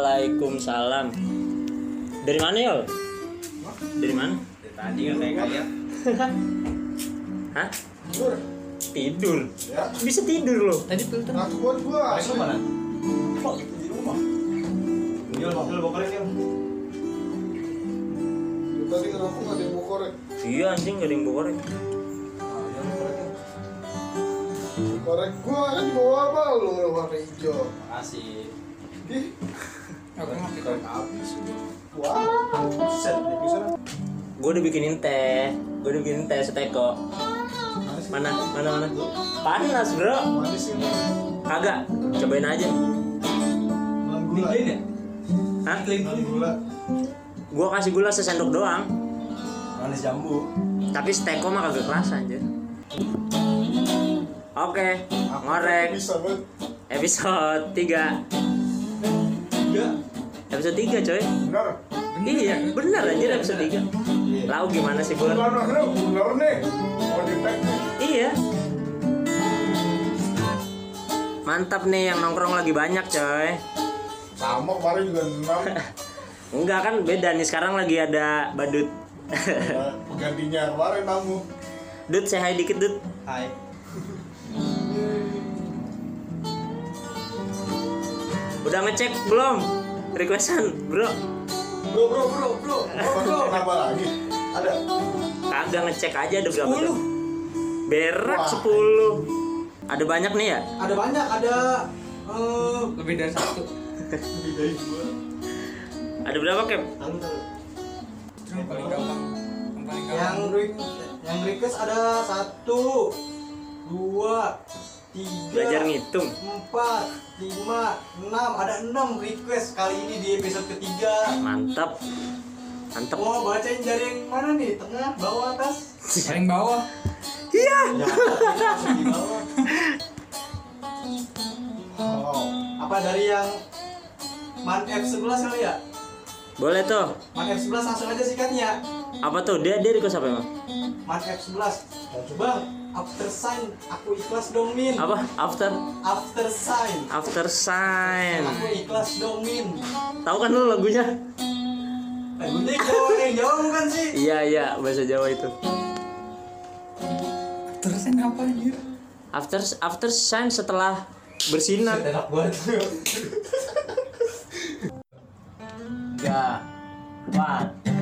Waalaikumsalam. Dari mana Yol? Dari mana? Dari tadi kan kayak lihat. Hah? Tidur. Tidur. Ya. Bisa tidur loh. Tadi filter. Ngaku buat gua. Mana? Kok di rumah? Yul, mobil bawa korek yul. Tadi kenapa nggak ada yang bawa korek? Iya anjing gak ada yang bawa korek. Ah, yul, korek gua kan di bawah apa lu yang warna hijau? Makasih. Aku habis. Gue udah bikinin teh. Gue udah bikinin teh seteko. Mana? Mana mana? Panas bro. Kagak. Cobain aja. Ya? Hah? Gula. Gua kasih gula sesendok doang. Manis jambu. Tapi steko mah kagak kerasa aja. Oke, ngorek Bisa banget. episode 3 Iya. Episode 3 coy Benar. Iya, bener anjir episode 3 Lau gimana sih? Benar benar benar nih. Tag nih. Iya Mantap nih yang nongkrong lagi banyak coy Sama kemarin juga enam. Enggak kan beda nih sekarang lagi ada badut Nah, Penggantinya kemarin tamu. Dut say hi dikit Dut Hai. Udah ngecek belum? Requestan bro Bro, bro, bro, bro. Bro, kenapa lagi? Ada. Kagak ngecek aja ada berapa Sepuluh. tuh? Berak Wah. 10 Ada banyak nih ya? Ada banyak, ada eh, lebih dari satu. Lebih dari gua. Ada berapa Kem? Tahu tahu. yang paling gampang yang paling gampang yang request ada satu, dua, tiga, Belajar ngitung empat, lima, enam. Ada enam request kali ini di episode ketiga. Mantap Mantap Mau bacain dari yang mana nih? Tengah, bawah, atas? paling bawah Iya Ya, bawah. Oh. Apa dari yang Man F11 kali ya? Boleh tuh Man F11 langsung aja sikatnya. Apa tuh? Dia dia request apa emang? Man F11. Bang, after sign aku ikhlas dong Min. Apa? After After sign. After sign Aku ikhlas dong Min. Tahu kan lu lagunya? Lagunya Jawa yang Jawa bukan sih? Iya iya bahasa Jawa itu terusin apa anjir After after sign setelah bersinar Enak banget. Tiga Empat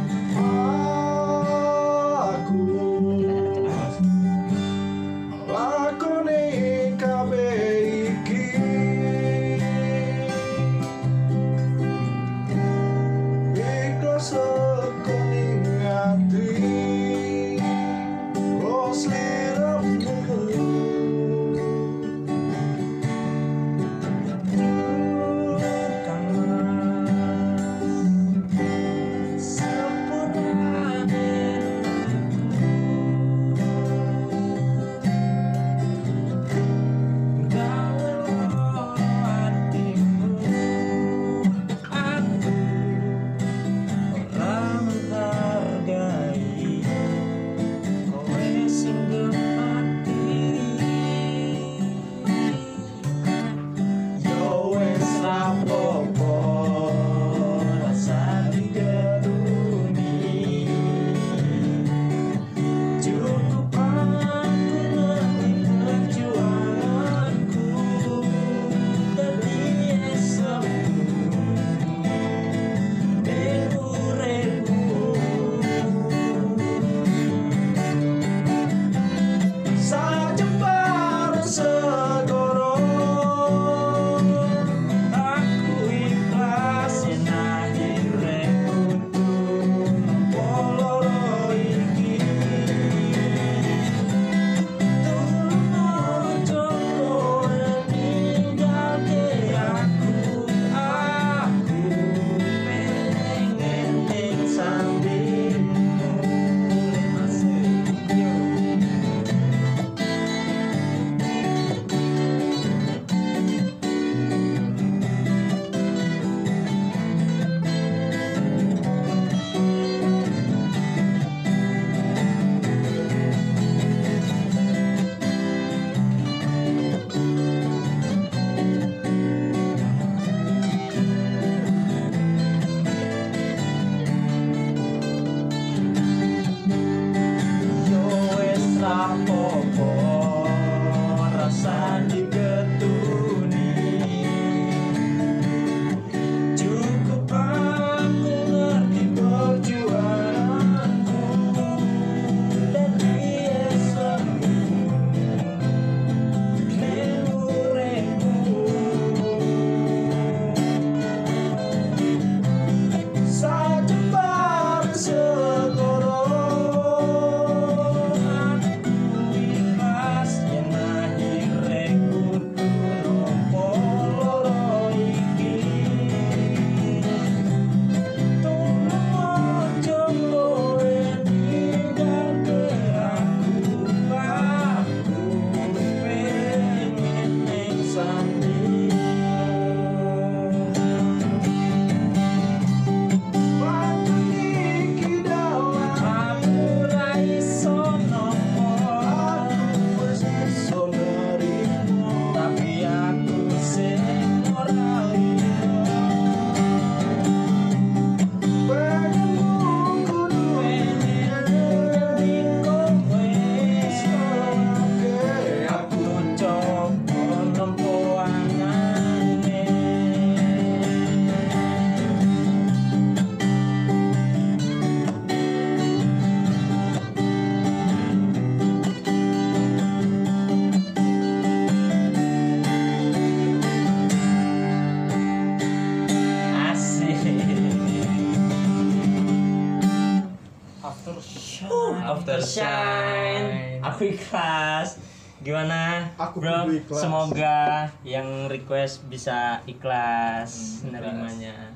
Gimana? Aku Bro, ikhlas. semoga yang request bisa ikhlas Hmm, nerimanya.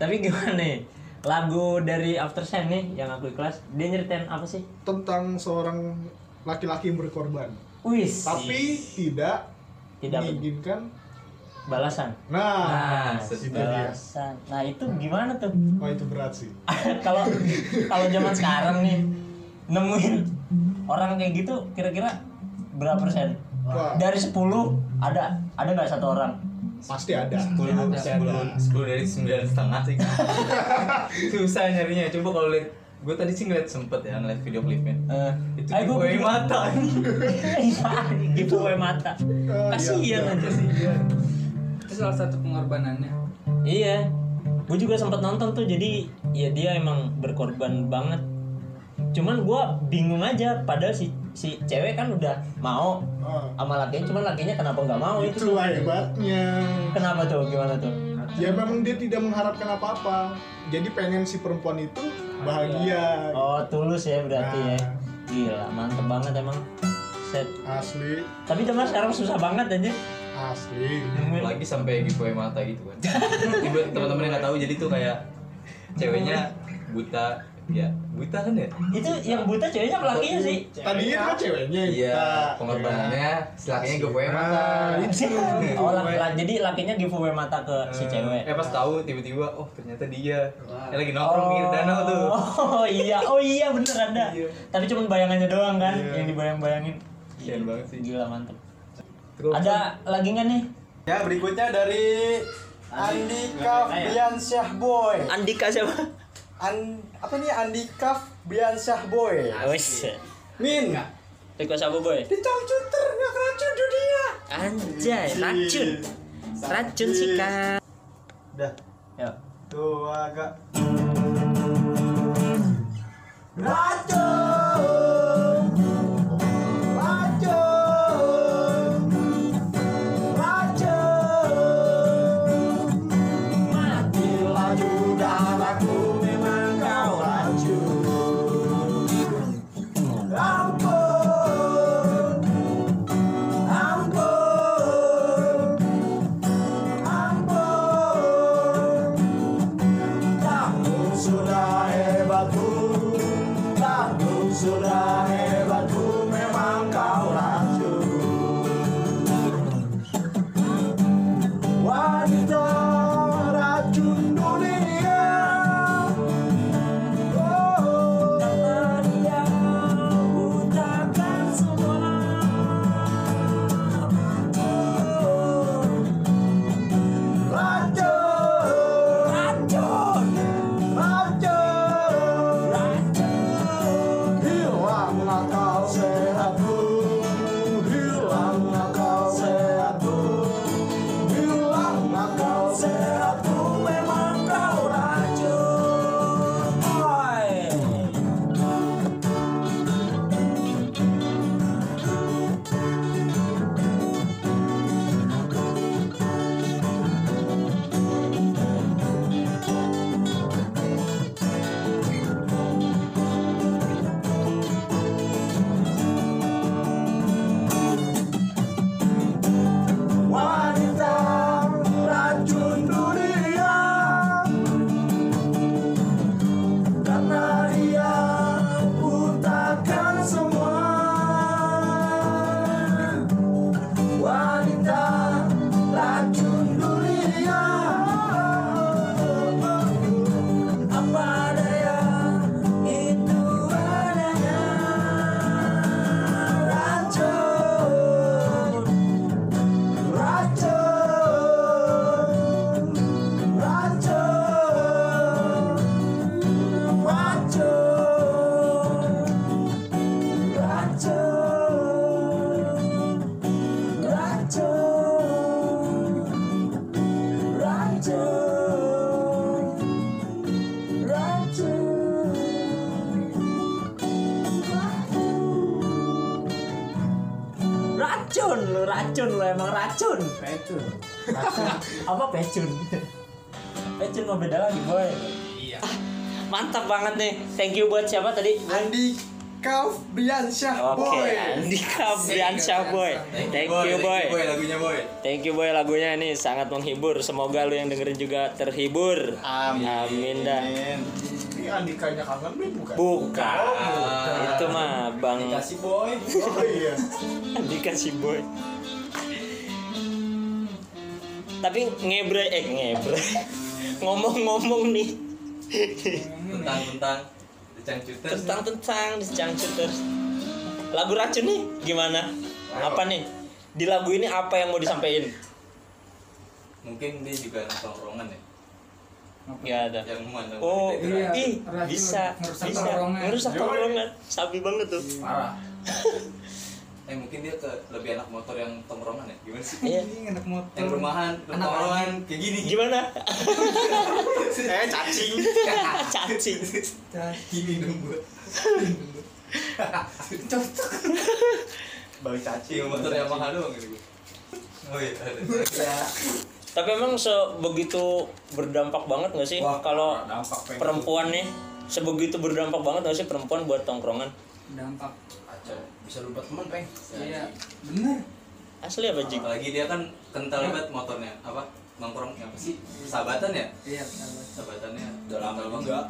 Tapi gimana nih? Lagu dari After Shine nih yang aku ikhlas, dia nyeritain apa sih? tentang seorang laki-laki yang berkorban Wis. tapi tidak Tidak menginginkan balasan. nah, Nah, balasan. Nah, itu gimana tuh? oh itu berat sih kalau kalau zaman sekarang nih nemuin orang kayak gitu kira-kira berapa persen? Wah. Dari 10 ada ada nggak satu orang? pasti ada sepuluh sepuluh sepuluh dari sembilan setengah sih susah nyarinya coba kalau lihat gue tadi sih ngeliat sempet ya ngeliat video klipnya Eh, itu ayo gua giveaway juga- mata Iya, giveaway mata. Eh, Kasihan iya, aja iya. Itu salah satu pengorbanannya. Iya. Gue juga sempat nonton tuh jadi ya dia emang berkorban banget. Cuman gua bingung aja padahal si si cewek kan udah mau Ah, sama lakinya cuman lakinya kenapa nggak mau itu itulah hebatnya. Kenapa tuh? Gimana tuh? Ya memang dia tidak mengharapkan apa-apa. Jadi pengen si perempuan itu bahagia. oh tulus ya berarti ya. Nah. gila mantep banget emang. Set. Asli. Tapi zaman sekarang susah banget aja asli. Nemuin lagi sampai giveaway mata gitu kan. Teman-teman yang nggak tahu jadi tuh kayak ceweknya buta ya buta kan ya? Itu yang buta ceweknya apa lakinya sih? Tadinya kan ceweknya. Iya kita. pengorbanannya si lakinya giveaway mata. Nah, itu. oh laki, laki- jadi lakinya giveaway mata ke si cewek. eh pas tahu tiba-tiba oh ternyata dia. Dia lagi nongkrong pinggir danau tuh. Oh iya. Oh iya bener ada Iya. tapi cuman bayangannya doang kan Iya. yang dibayang-bayangin. Kasian banget sih. gila mantep. Ada lagi nggak nih? Ya berikutnya dari Andika Briansyah Boy. Andika siapa? An apa nih Andika Briansyah Boy. wes Min. request apa boy Dicangcut nggak racun dunia. anjay racun racun sih kak Udah. ya Tuh agak. sudah mantap banget nih thank you buat siapa tadi Andi Kauf Briansyah Oke, Boy. Andika Briansyah boy. Thank you boy. boy lagunya boy Thank you boy lagunya ini sangat menghibur. Semoga lu yang dengerin juga terhibur. Amin. Amin dah. Ini Andikanya kangen bukan? Bukan. Itu mah Bang Kasih boy. Oh iya. Andika si boy. Tapi ngebre eh ngebre. Ngomong-ngomong nih tentang tentang cangcuter tentang tentang terus. Lagu racun nih gimana? Apa nih? Di lagu ini apa yang mau disampaikan? mungkin dia juga anak tongkrongan ya Gak ada. yang memandang Oh, Iya, ih, bisa, bisa, ngerusak tongkrongan, sabi banget tuh. Parah. Eh mungkin dia ke lebih anak motor yang tongkrongan ya gimana sih Iya. Ini anak motor. yang rumahan Anak tongkrongan kayak gini Gimana? Eh cacing. Cacing. gini dong gua Bang cacing. Iya motor Yamaha doang gitu oh iya ada Tapi emang sebegitu berdampak banget gak sih kalau perempuan nih sebegitu berdampak banget gak sih perempuan buat tongkrongan? Dampak. Bisa lupa teman, Peng. Iya. Bener. Asli apa Jik? apalagi dia kan kental banget motornya apa nongkrong apa sih sahabatan ya Iya, benar. sahabatannya Udah lama juga. banget.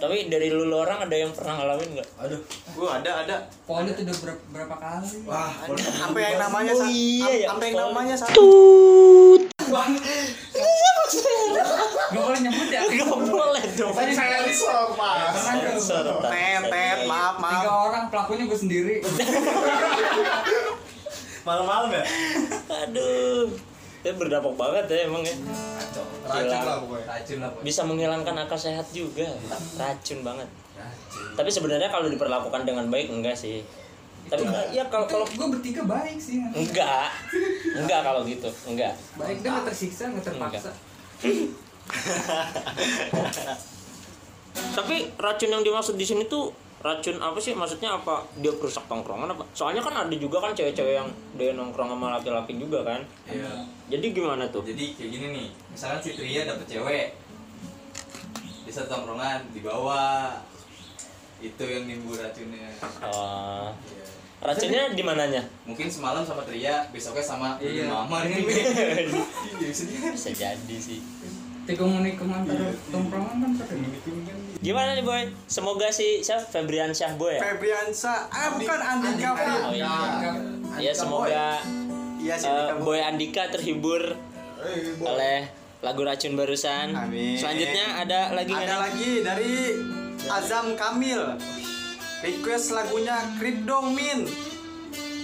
Tapi dari lu lu orang ada yang pernah ngalamin gak? Aduh, gua ada ada. Polit udah berapa, berapa kali? Wah, sampai yang namanya Oh iya ya, sampai yang namanya satu. Gak boleh nyebut ya? Gak boleh dong. Sensor Tan. Tet, tet, maaf, Tiga maaf. orang pelakunya gue sendiri. Malam-malam ya? Aduh. Itu berdampak banget ya emang ya. Racun lah pokoknya. racun lah pokoknya. Bisa menghilangkan akal sehat juga. Racun banget. racun Tapi sebenarnya kalau diperlakukan dengan baik enggak sih. Tapi ya kalau kalau gue bertiga baik sih. enggak. Enggak kalau gitu. Enggak. Baik dia gak tersiksa, gak terpaksa. Tapi racun yang dimaksud di sini tuh racun apa sih? Maksudnya apa? Dia perusak tongkrongan apa? Soalnya kan ada juga kan cewek-cewek yang dia nongkrong sama laki-laki juga kan. iya Jadi gimana tuh? jadi kayak gini nih misalkan si Tria dapet cewek di satu tongkrongan dibawa itu yang nimbul racunnya Oh, Iya. Racunnya di mananya? mungkin semalam sama Tria besoknya sama Iya. mama nih Iya, bisa jadi. Bisa jadi sih. Tikung-nikung antara tongkrongan kan pada Gimana nih boy? Semoga si siapa Febrian Syah boy ya? Febriansa, ah bukan Andika. Fit. Oh iya. Andika. Ya semoga Iya sih eh, Andika. Boy. boy Andika terhibur Eh, Boy. oleh lagu racun barusan. Amin. Selanjutnya ada lagi Ada lagi dari Azam Kamil. Request lagunya Creep Dong Min.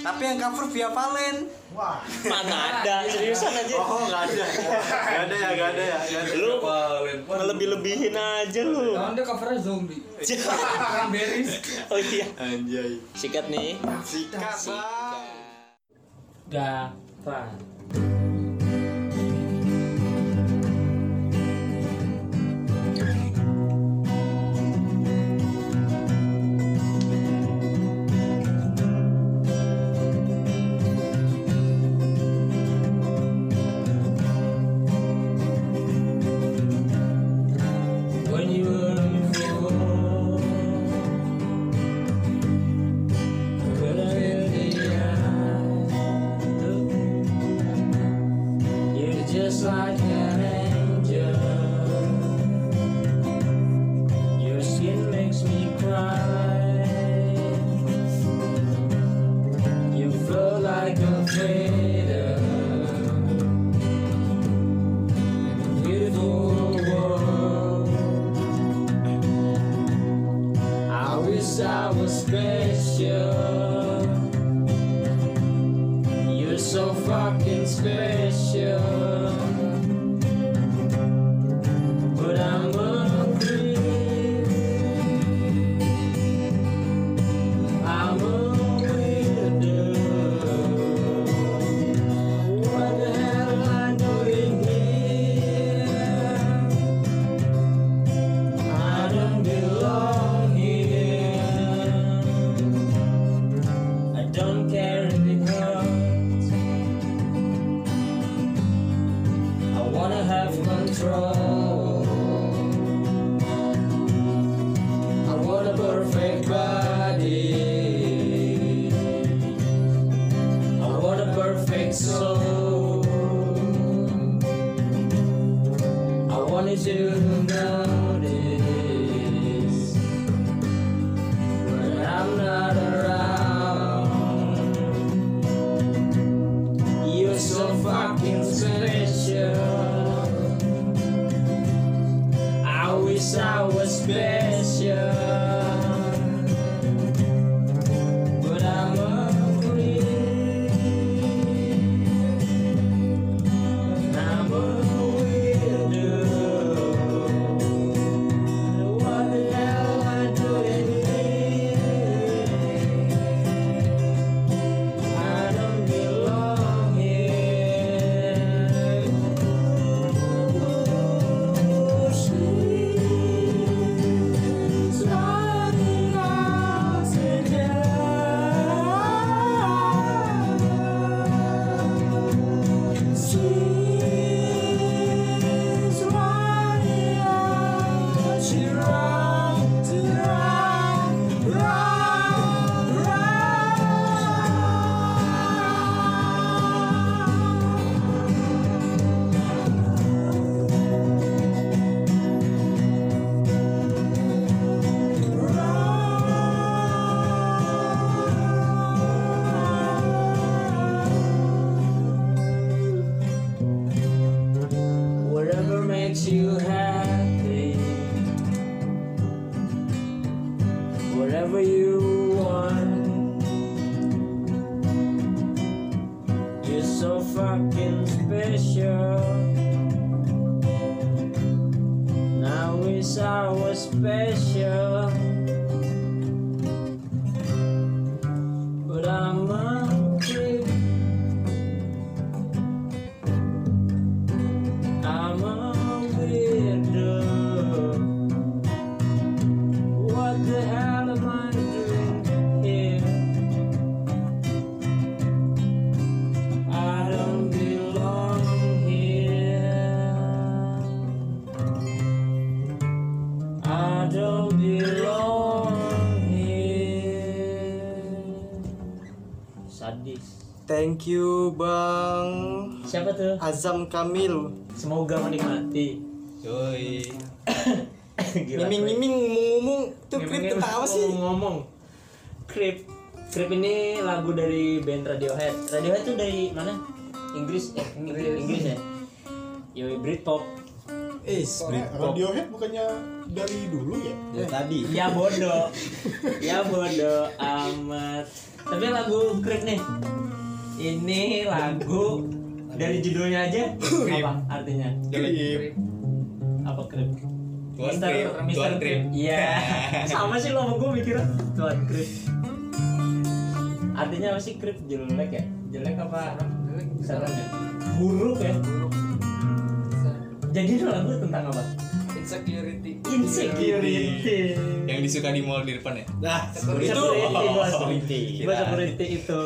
Tapi yang cover via Valen. Wah. Mana ada? Seriusan aja. Oh, enggak ada. Enggak ada ya, enggak ada ya. nggak ada. Lu Valen. ngelebih-lebihin aja lu. Tahun dia covernya zombie. Cranberries. Oh iya. Anjay. Sikat nih. Sikat, Bang. Gapan. wanna have control. I want a perfect body. I want a perfect soul. Thank you Bang Siapa tuh? Azam Kamil. Semoga menikmati. Yoi. Gila, Miming Fred. miming ngomong tuh krip apa sih? Ngomong. Creep. Creep ini lagu dari band Radiohead. Radiohead tuh dari mana? Inggris eh Inggris, Inggris ya. Yoi Britpop. Eh, Radiohead bukannya dari dulu ya? Ya tadi. Ya bodoh. ya bodoh amat. Tapi lagu Creep nih. Ini lagu dari judulnya aja apa artinya? Krip. Apa Creep? Tuan Mister- Mister Tuan. Creep. Iya. Sama sih lo sama gue mikirnya Tuan Creep. Artinya apa sih Creep? Jelek ya? Jelek apa? Serem ya? Buruk ya? Jadi itu lagu tentang apa? Insecurity. Insecurity. Yang disuka di mall di depan ya? Nah, Security, itu security. Gua security itu.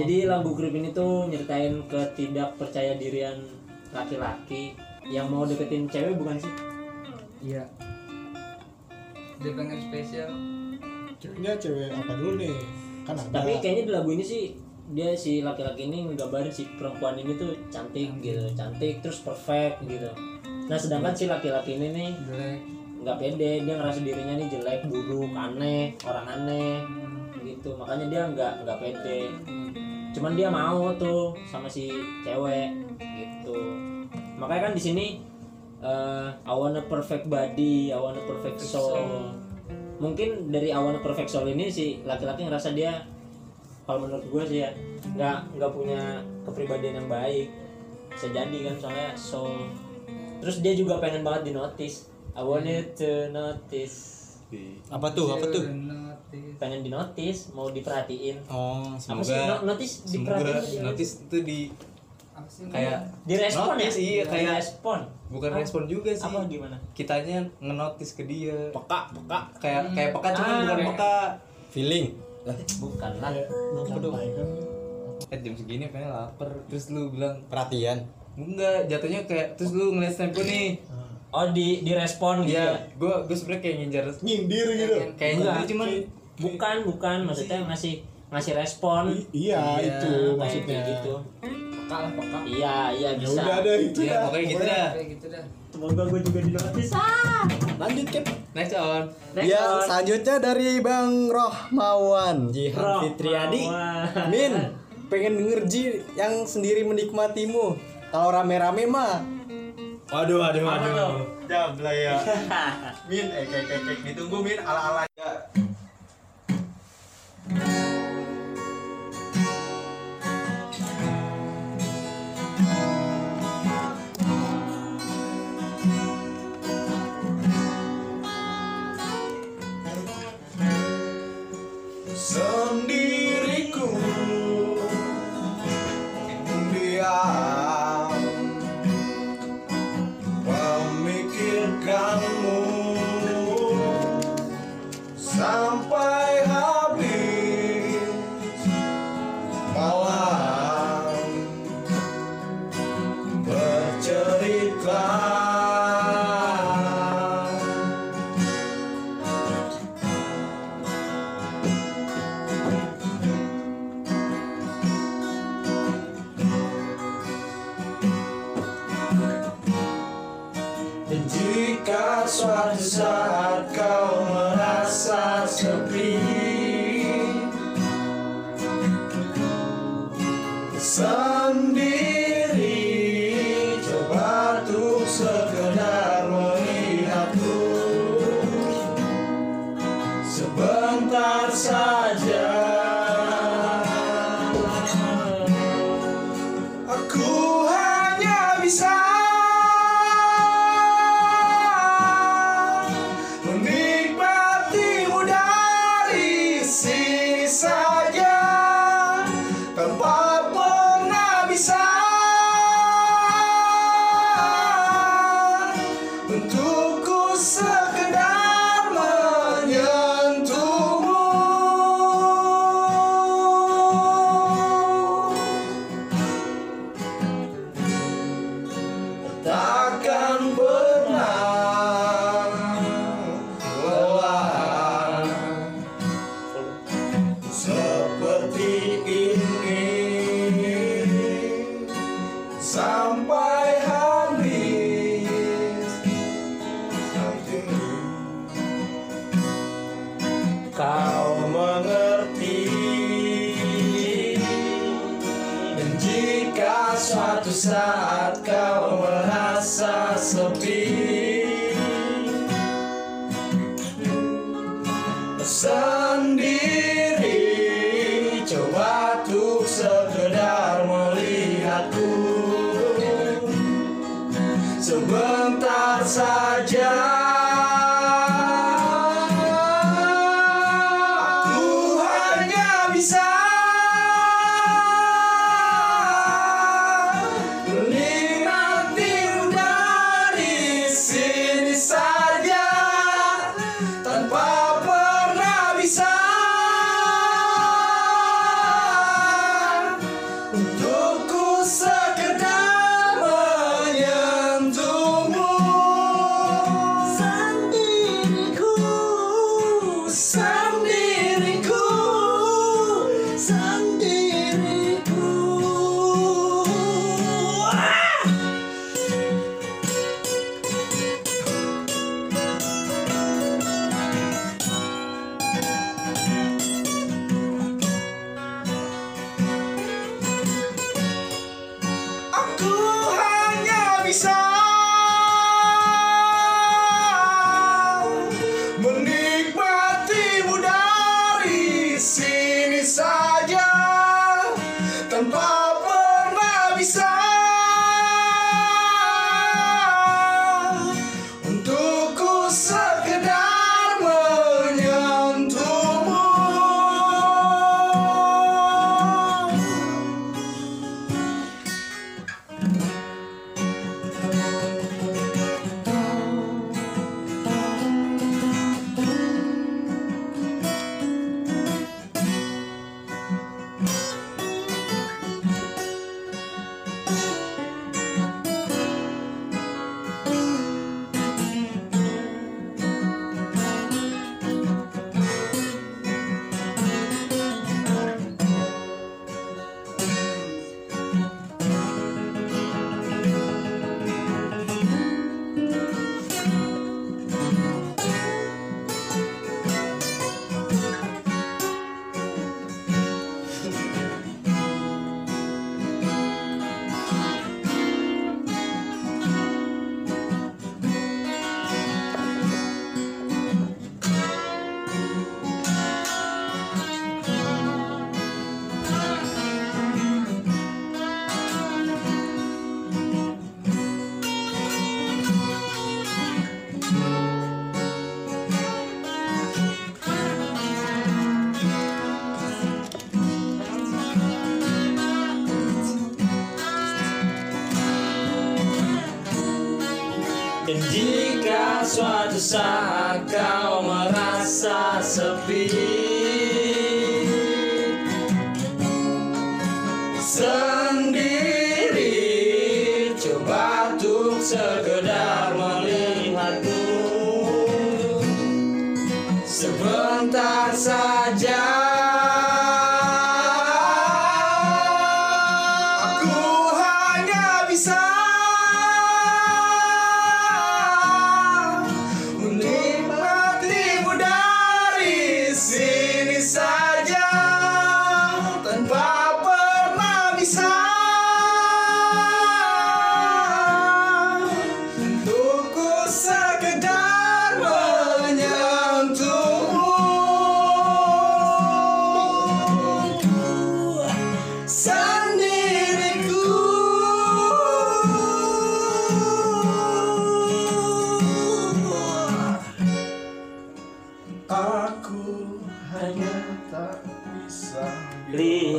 Jadi lagu Creep ini tuh nyeritain ketidakpercaya dirian laki-laki yang mau deketin cewek bukan sih? Iya. Dia pengen spesial. ceweknya cewek apa dulu nih? Kan ada. Tapi kayaknya di lagu ini sih dia si laki-laki ini nggambarin si perempuan ini tuh cantik gitu, cantik terus perfect gitu. Nah sedangkan si laki-laki ini nih Jelek. nggak pede, dia ngerasa dirinya nih jelek, buruk, aneh, orang aneh gitu. Makanya dia nggak nggak pede. Cuman dia mau tuh sama si cewek gitu. Makanya kan di sini eh I want a perfect body, I want a perfect soul. Mungkin dari I want a perfect soul ini si laki-laki ngerasa dia kalau menurut gue sih ya nggak nggak punya kepribadian yang baik bisa jadi kan soalnya soul terus dia juga pengen banget di notice I want it to notice apa tuh? Apa tuh? Notice. pengen di notice mau diperhatiin Oh, apa sih no- semoga notice semoga diperhatiin notice itu di Apa sih? kayak direspon ya iya, kayak- respon bukan Apa? respon juga sih. apa gimana Kitanya ngenotis ke dia. peka peka Kayak kayak peka cuma Ah, bukan peka. Feeling. bukan lah. Eh jam segini pengen lapar. Terus lu bilang Perhatian. Enggak, jatuhnya kayak terus lu ngeliat tempo nih. oh di direspon gitu Iya, ya? gua gua sebenarnya kayak nginjar Nyindir gitu. kayak nginjar cuman bukan bukan. Maksudnya ngasih ngasih respon. I- iya, Iya, itu Kayak maksudnya. gitu. Peka lah peka. Iya iya ya bisa. udah ada itu ya dah. pokoknya gitu dah. Kayak gitu dah. Semoga gue juga dinotis ah Lanjut Kep. next on. Next Ya, on. selanjutnya dari Bang Rohmawan Jihan Roh, Fitriadi. Min, pengen denger Ji yang sendiri menikmatimu. Kalau rame-rame mah. Waduh waduh Apa tuh? Jabla ya. Min eh kayak kayak kayak ditunggu Min. Ala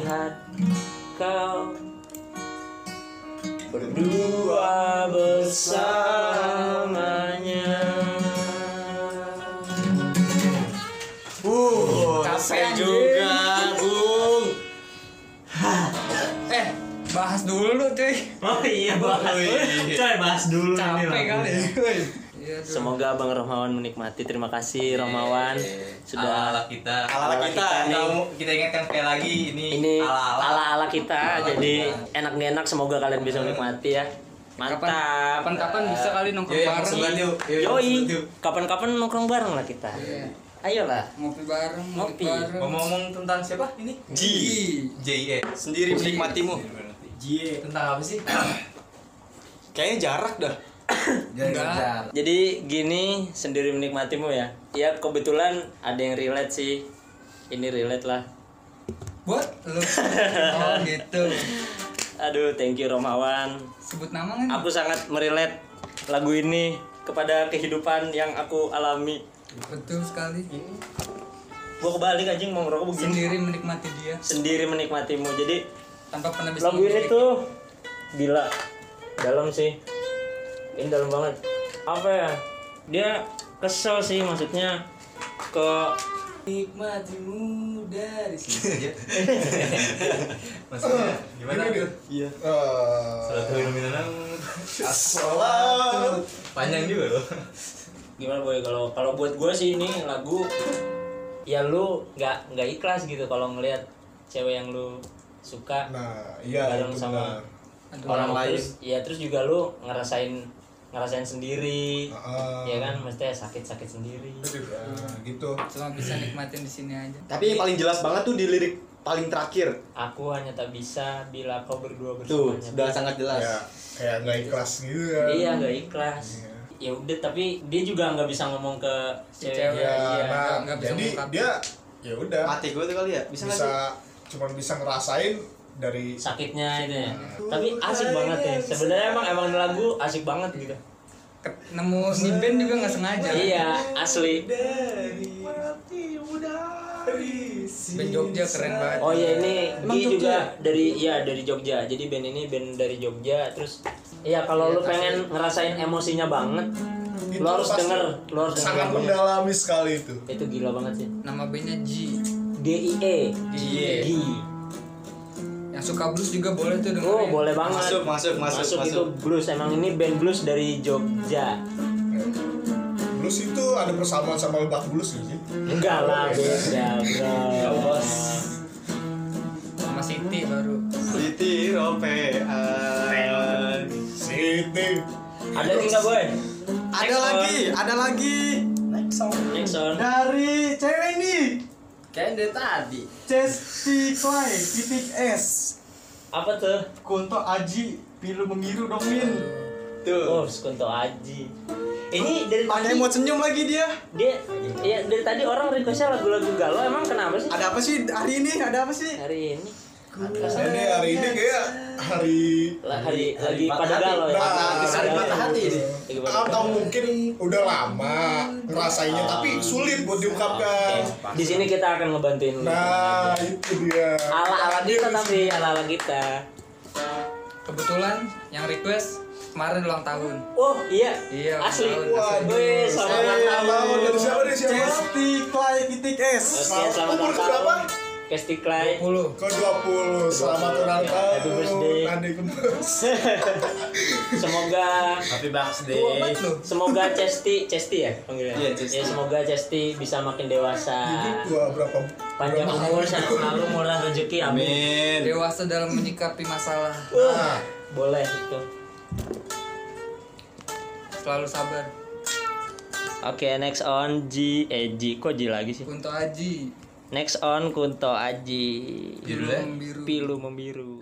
Lihat kau Berdua bersamanya Uh, Capek juga, Bung. Eh, bahas dulu cuy. Oh iya bahas Coy bahas dulu Capek kali. Tuh. Semoga Bang Romawan menikmati Terima kasih Romawan Sudah ala kita Ala Ala kita. kita nih. kita, mau- kita ingatkan sekali lagi ini, Ini ala ala ala-ala kita Ala Jadi kita. enak enak Semoga kalian bisa menikmati ya Mantap Kapan-kapan bisa kali nongkrong Yuk, bareng. yuk. Yoi. Kapan-kapan nongkrong bareng lah kita Iya. Ayolah Ngopi bareng, Ngopi. Ngomong-ngomong tentang siapa ini? G. J E. Sendiri menikmatimu. J. Tentang apa sih? Kayaknya jarak dah. Enggak. Jadi gini sendiri menikmatimu ya? Ya kebetulan ada yang relate sih. Ini relate lah. Buat lu. Oh, gitu. Aduh thank you Romawan. Sebut nama kan? Aku sangat merelate lagu ini kepada kehidupan yang aku alami. Betul sekali. Gua kebalik anjing mau ngerokok begini. Sendiri menikmati dia. Sendiri menikmatimu. Jadi tanpa pernah bisa lagu ini tuh Gila. Dalam sih Ini dalam banget Apa ya Dia kesel sih maksudnya Ke Nikmatimu dari sini. Maksudnya gimana? Iya. Salatu minanam. Assalam. Panjang juga loh. gimana boy kalau kalau buat gue sih ini lagu ya lu nggak nggak ikhlas gitu kalau ngelihat cewek yang lu suka Nah, iya bareng itu sama benar. orang lain ya terus juga lu ngerasain ngerasain sendiri Heeh. ya kan mesti sakit sakit sendiri Ya, gitu. Cuma bisa nikmatin di sini aja. Tapi yang paling jelas banget tuh di lirik paling terakhir. aku hanya tak bisa bila kau berdua Tuh, bersamanya sudah sangat jelas. Ya, kayak nggak ikhlas gitu kan. iya nggak ikhlas Iya. ya udah tapi dia juga nggak bisa ngomong ke Si cewek. Ya, iya nah, nggak bisa jadi mengungkapkan. dia ya udah Mati gue tuh kali ya. Bisa nggak bisa sih? cuman bisa ngerasain dari sakitnya itu ya tapi asik banget ya sebenarnya emang emang lagu asik banget gitu Nemu di band juga nggak sengaja. iya asli Band Jogja keren banget. Oh iya ini Jogja juga dari iya dari Jogja. Jadi band ini band dari Jogja. Terus iya kalau lu pengen ngerasain emosinya banget, Itu lu harus denger, lu harus denger sangat mendalami sekali itu. Itu gila banget sih. Nama bandnya G. G I E. Iya. G. Yang suka blues juga boleh tuh dengerin. Oh boleh banget. Masuk, masuk, masuk, masuk, itu masuk. blues. Emang ini band blues dari Jogja. Blues itu ada persamaan sama lebak blues gak sih? Enggak lah beda bro. Sama Siti baru. Siti Ropean. Siti. Ada lagi nggak boy? Ada Next lagi, ada lagi. Next on. Dari cewek ini. Kayak dari tadi. Chesty Clay, titik S. Apa tuh? Kunto Aji, pilu mengiru dong Min. Oh, Tuh. Skunto Aji. Ini dari Ada tadi yang mau senyum lagi dia. dia ya dari tadi orang requestnya lagu-lagu galau emang kenapa sih Ada apa sih hari ini? Ada apa sih? hari ini Jadi hari ini kayak hari hari, lagi pada galau ya Nah, hari patah hati ini. Atau mungkin udah lama ngerasainnya tapi sulit buat diungkapkan. Di sini kita akan ngebantuin lu Nah, itu dia. ala ala kita tapi ala ala kita Kebetulan yang request kemarin ulang tahun. Oh iya. Iya, Asli. tahun, Waduh. Selamat ulang tahun. dari siapa dari siapa? Cesti Clay titik S. Oke, selamat Umur ulang berapa? tahun. Kesti Clay. 20. Ke 20. Selamat ulang tahun. Happy birthday. Semoga Happy birthday. semoga Cesti Cesti ya panggilnya. Iya, Cesti. Ya semoga Cesti bisa makin dewasa. Gua berapa? Panjang berapa umur, sehat selalu, murah rezeki. Amin. Amin. Dewasa dalam menyikapi masalah. Uh, boleh itu. Selalu sabar. Oke, next on G eh G kok G lagi sih? Kunto Aji. Next on Kunto Aji. Membiru. Pilu membiru.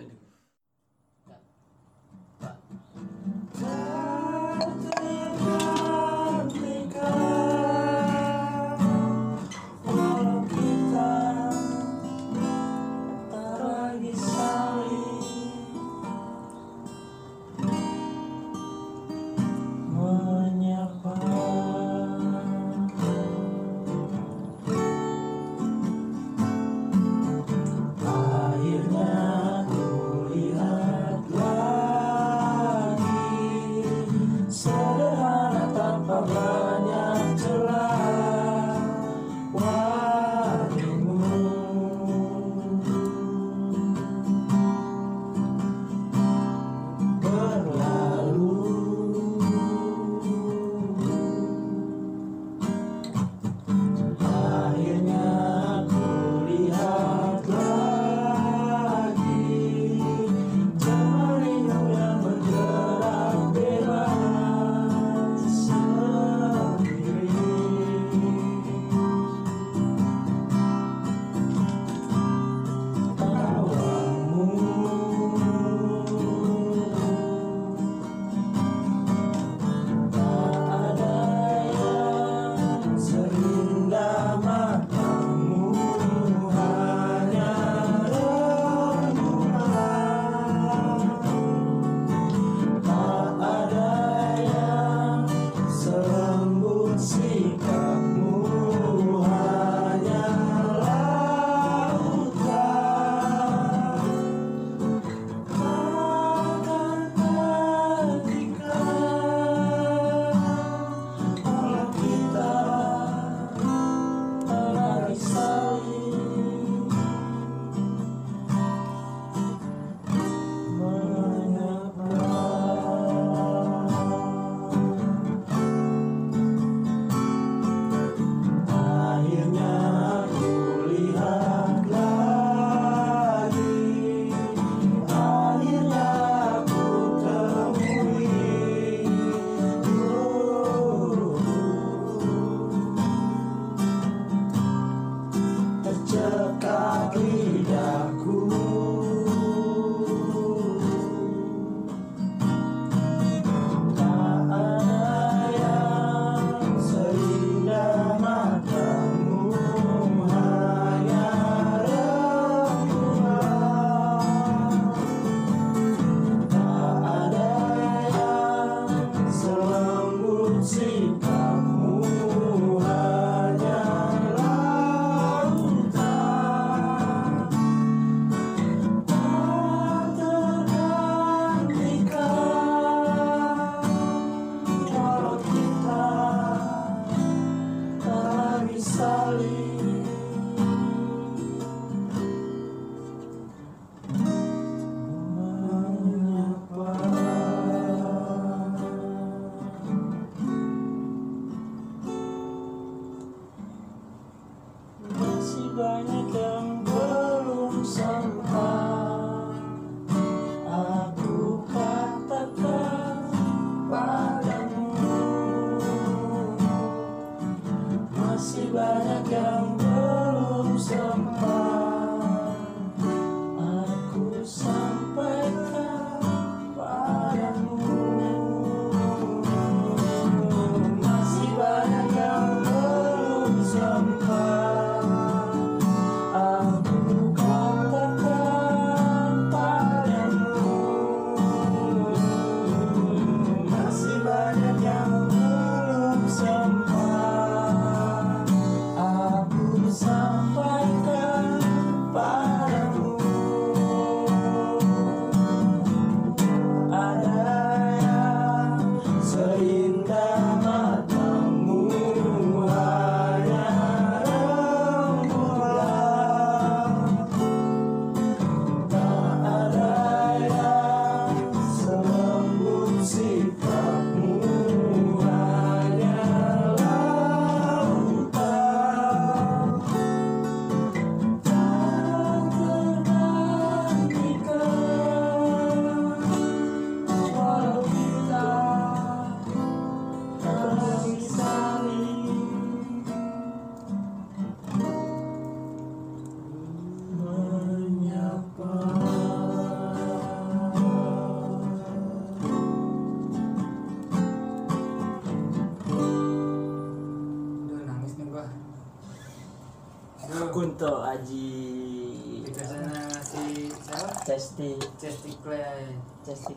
Clay. Cesti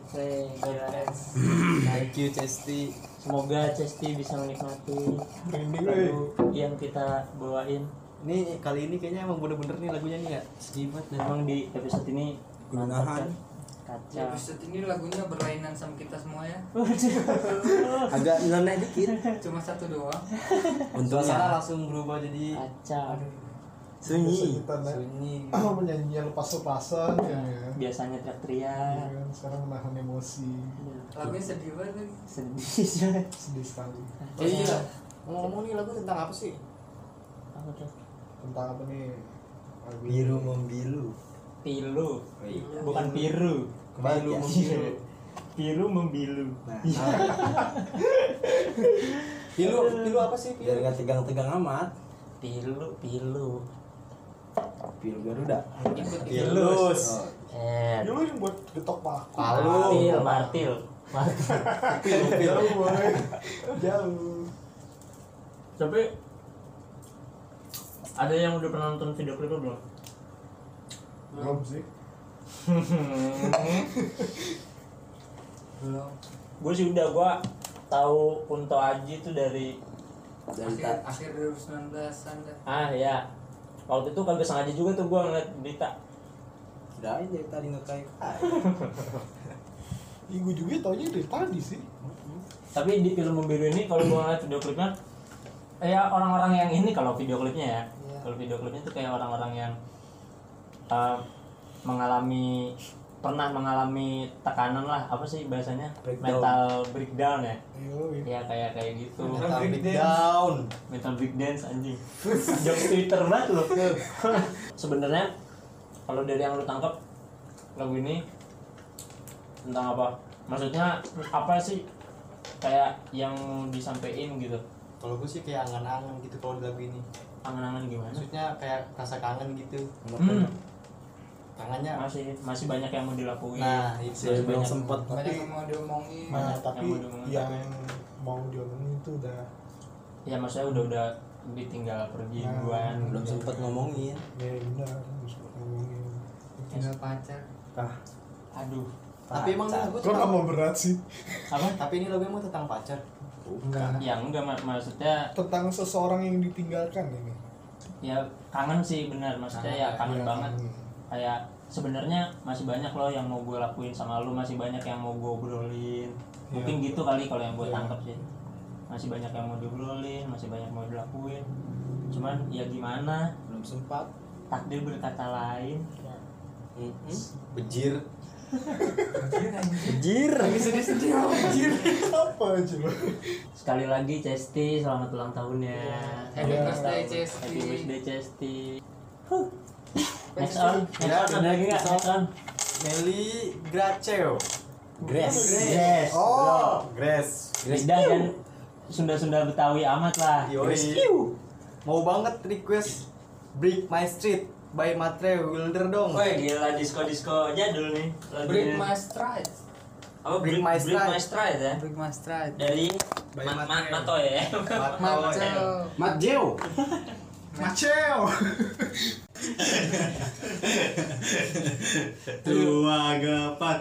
Clay Guys. Thank you Cesti. semoga Cesti bisa menikmati lagu weh. yang kita bawain Ini kali ini kayaknya emang bener-bener nih lagunya nih ya. Sedih dan emang di episode ini kan Gunahan. Di kacau episode ini lagunya berlainan sama kita semua ya. Agak nyeleneh dikit. Cuma satu doang. Suasana langsung berubah jadi kacau Sunyi. Kita sunyi. menyanyi lepas-lepasan kan ya. biasanya Iya teriak kan, Sekarang menahan emosi. Lagunya sedih banget sedih coy. Sedih sekali. Oh iya. Ngomong-ngomong nih lagu tentang apa sih? apa tuh Tentang apa nih? Lagu biru membiru pilu Oh iya. bukan piru Biru membiru. piru membilu nah Pilu, pilu apa sih? biar Pilu? nggak tegang-tegang amat pilu pilu pilu garuda Pilus. Oh, eh Ya lu yang buat getok paku. Palu. martil martil martil Pilu, pilu. Jauh boy. Jauh. tapi ada yang udah pernah nonton video klipnya belum Belum sih. Belum. gue sih udah gue tahu Kunto Aji itu dari dari Akhir, akhir 2019-an dah. ah ya waktu itu kagak sengaja juga tuh gue ngeliat berita kirain dari tadi ngekayak Ih, gue juga taunya dari tadi sih. tapi di film membiru ini kalau gue ngeliat video klipnya ya orang-orang yang ini kalau video klipnya ya Iya. kalau video klipnya itu kayak orang-orang yang uh, mengalami pernah mengalami tekanan lah apa sih bahasanya? Breakdown. mental breakdown ya? Ya kayak kayak gitu. Mental breakdown. mental breakdance anjing. Jokes twitter banget loh. Sebenarnya kalau dari yang lu tangkap lagu ini tentang apa? Maksudnya apa sih kayak yang disampaikan gitu? Kalau gue sih kayak angan-angan gitu kalau lagu ini. angan-angan gimana? Maksudnya kayak rasa kangen gitu. hmm, Kangennya. masih masih banyak yang mau dilakuin Nah, itu. Masih belum banyak- sempet Banyak Tapi yang mau diomongin. nah, tapi yang mau diomongin, yang tapi- mau diomongin itu udah ya maksudnya udah udah ditinggal pergi Nah, duluan belum sempet ngomongin ya benar harus ngomongin. Tinggal pacar. kah aduh Tapi emang lagu Kok nggak mau berat sih? apa Tapi ini lagu emang tentang pacar. Enggak. ya enggak mak- maksudnya Tentang seseorang yang ditinggalkan ini. ya kangen sih benar maksudnya ya kangen Ya, banget kayak sebenarnya masih banyak loh yang mau gue lakuin sama lu masih banyak yang mau gue obrolin. Mungkin gitu kali kalau yang gue Iya. tangkap sih. Masih banyak yang mau diobrolin masih banyak yang mau dilakuin. Cuman ya gimana? Belum sempat. Takdir berkata lain. Bejir. Bejir Apa? Coba? sekali lagi Cesti selamat ulang tahunnya. Happy Ya. birthday, Cesti. happy birthday Cesti Huh. Next on next on ada lagi nggak next on Meli Graceo. Grace Yes Oh, Grace. beda dan Sunda-Sunda Betawi amat lah Yoi. Mau banget request Break My Street by Matre Wilder dong. Wah gila disco-disco jadul nih lagunya. Break my stride. Apa Break Break, My Break Stride. My Stride ya Break my stride. Dari By Ma- Ma- Mateo. Mato ya Maco. Mat Jeo Maceo. Tua gapat.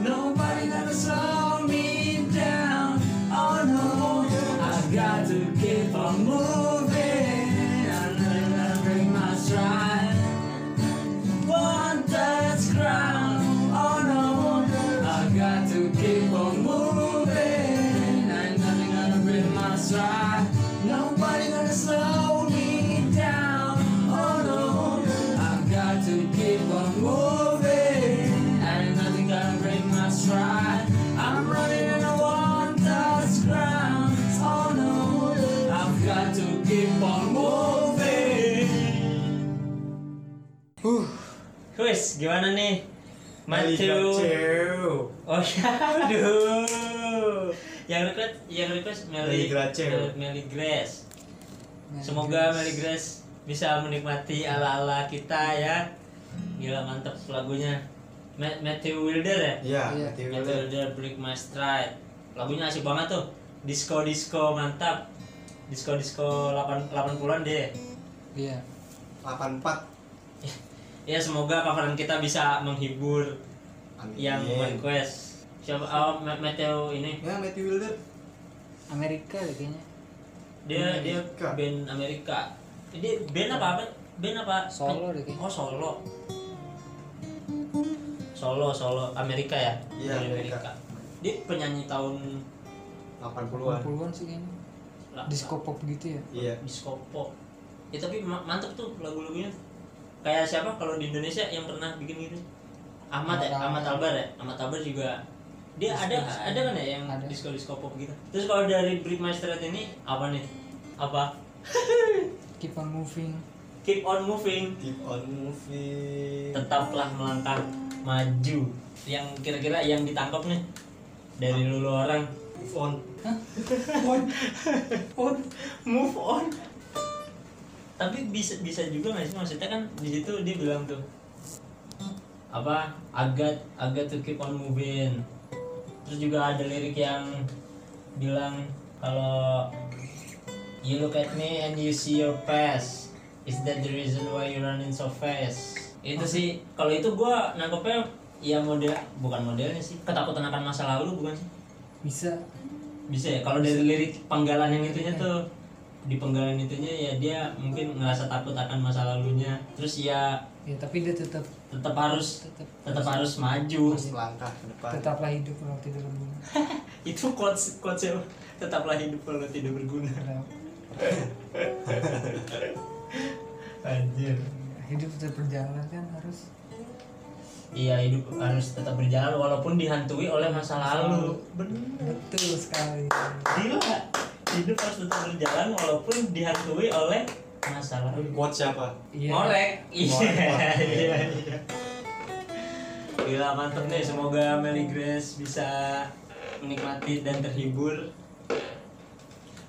Nobody gonna slow gimana nih? Matthew. Oh ya, aduh. Yang request, yang request Meli, Meli Grace. Meli Grace. Semoga Meli Grace bisa menikmati ala-ala kita ya. Gila mantep lagunya. Ma- Matthew Wilder ya? Iya, Iya. Mati Matthew Wilder. Wilder Break My Stride. Lagunya asik banget tuh. Disco disco mantap. Disco disco 8 80-an deh. Iya. 84 Ya semoga coveran kita bisa menghibur Amin. yang request. Siapa oh, Ma- Matthew ini Ya, Mati Wilder. Amerika kayaknya. dia dia Amerika. band Amerika. Dia band apa apa? Band apa? Solo deh kayaknya. Oh solo. Solo solo Amerika ya? Iya, Dari Amerika. Dia penyanyi tahun 80-an. 80-an sih kayaknya. Disco pop gitu ya. Iya. disco pop. Ya tapi ma- mantep tuh lagu-lagunya. Kayak siapa kalau di Indonesia yang pernah bikin gitu? Ahmad ya, Ahmad Albar ya. Ahmad Albar juga dia Disco- ada disco. ada kan ya yang Ada. disco disco pop gitu. Terus kalau dari Stride ini apa nih? Apa? Keep on moving. Keep on moving. Keep on moving. Tetaplah melangkah maju. Yang kira-kira yang ditangkap nih dari lulu orang Move on. on move on tapi bisa bisa juga nggak sih? Maksudnya kan di situ dia bilang tuh apa agak agak to keep on moving. Terus juga ada lirik yang bilang kalau you look at me and you see your past. Is that the reason why you running so fast? Itu sih kalau itu gua nangkepnya ya model bukan modelnya sih. Ketakutan akan masa lalu bukan sih? Bisa. bisa ya? Kalau dari lirik penggalan yang itunya tuh di penggalan itunya ya dia mungkin ngerasa takut akan masa lalunya terus ya Ya tapi dia tetap tetap harus tetap tetap harus maju Terus melangkah ke depan. tetaplah hidup kalau tidak berguna. itu quotes quotes tetaplah hidup kalau tidak berguna anjir Hidup tetap berjalan kan harus. iya hidup harus tetap berjalan walaupun dihantui oleh masa lalu bener Betul sekali. gila hidup harus tetap berjalan walaupun dihantui oleh masa lalu Quote siapa? Iya. Ngorek. Iya. Ngorek. Iya, iya. Gila mantep nih, semoga Meli Grace bisa menikmati dan terhibur.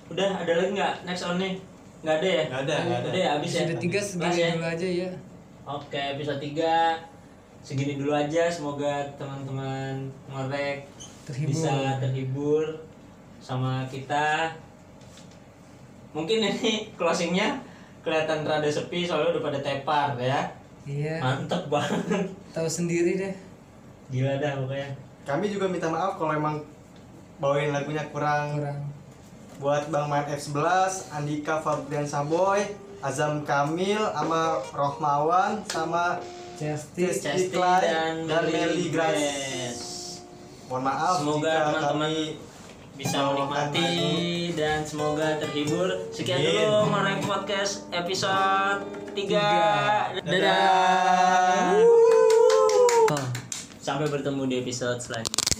Udah, ada lagi nggak next on nih? Nggak ada ya? Nggak ada, nggak ada. Udah ya, habis ya? Sudah tiga segini ya? dulu aja ya. Oke, episode 3 segini dulu aja. Semoga teman-teman ngorek Terhibur. bisa terhibur sama kita. Mungkin ini closingnya kelihatan rada sepi soalnya udah pada tepar ya. Iya. Mantep banget. Tahu sendiri deh. Gila dah pokoknya. Kami juga minta maaf kalau emang bawain lagunya kurang Kurang. buat Bang Main F11, Andika Fabrian Saboy, Azam Kamil, sama Rohmawan, sama Justice. Chesty Chesty Clyde dan dan Meli Grace. Mohon maaf Semoga jika teman-teman kami bisa menikmati dan semoga terhibur. Sekian dulu Ngorek Podcast episode 3. Tiga. Dadah. Oh. Sampai bertemu di episode selanjutnya.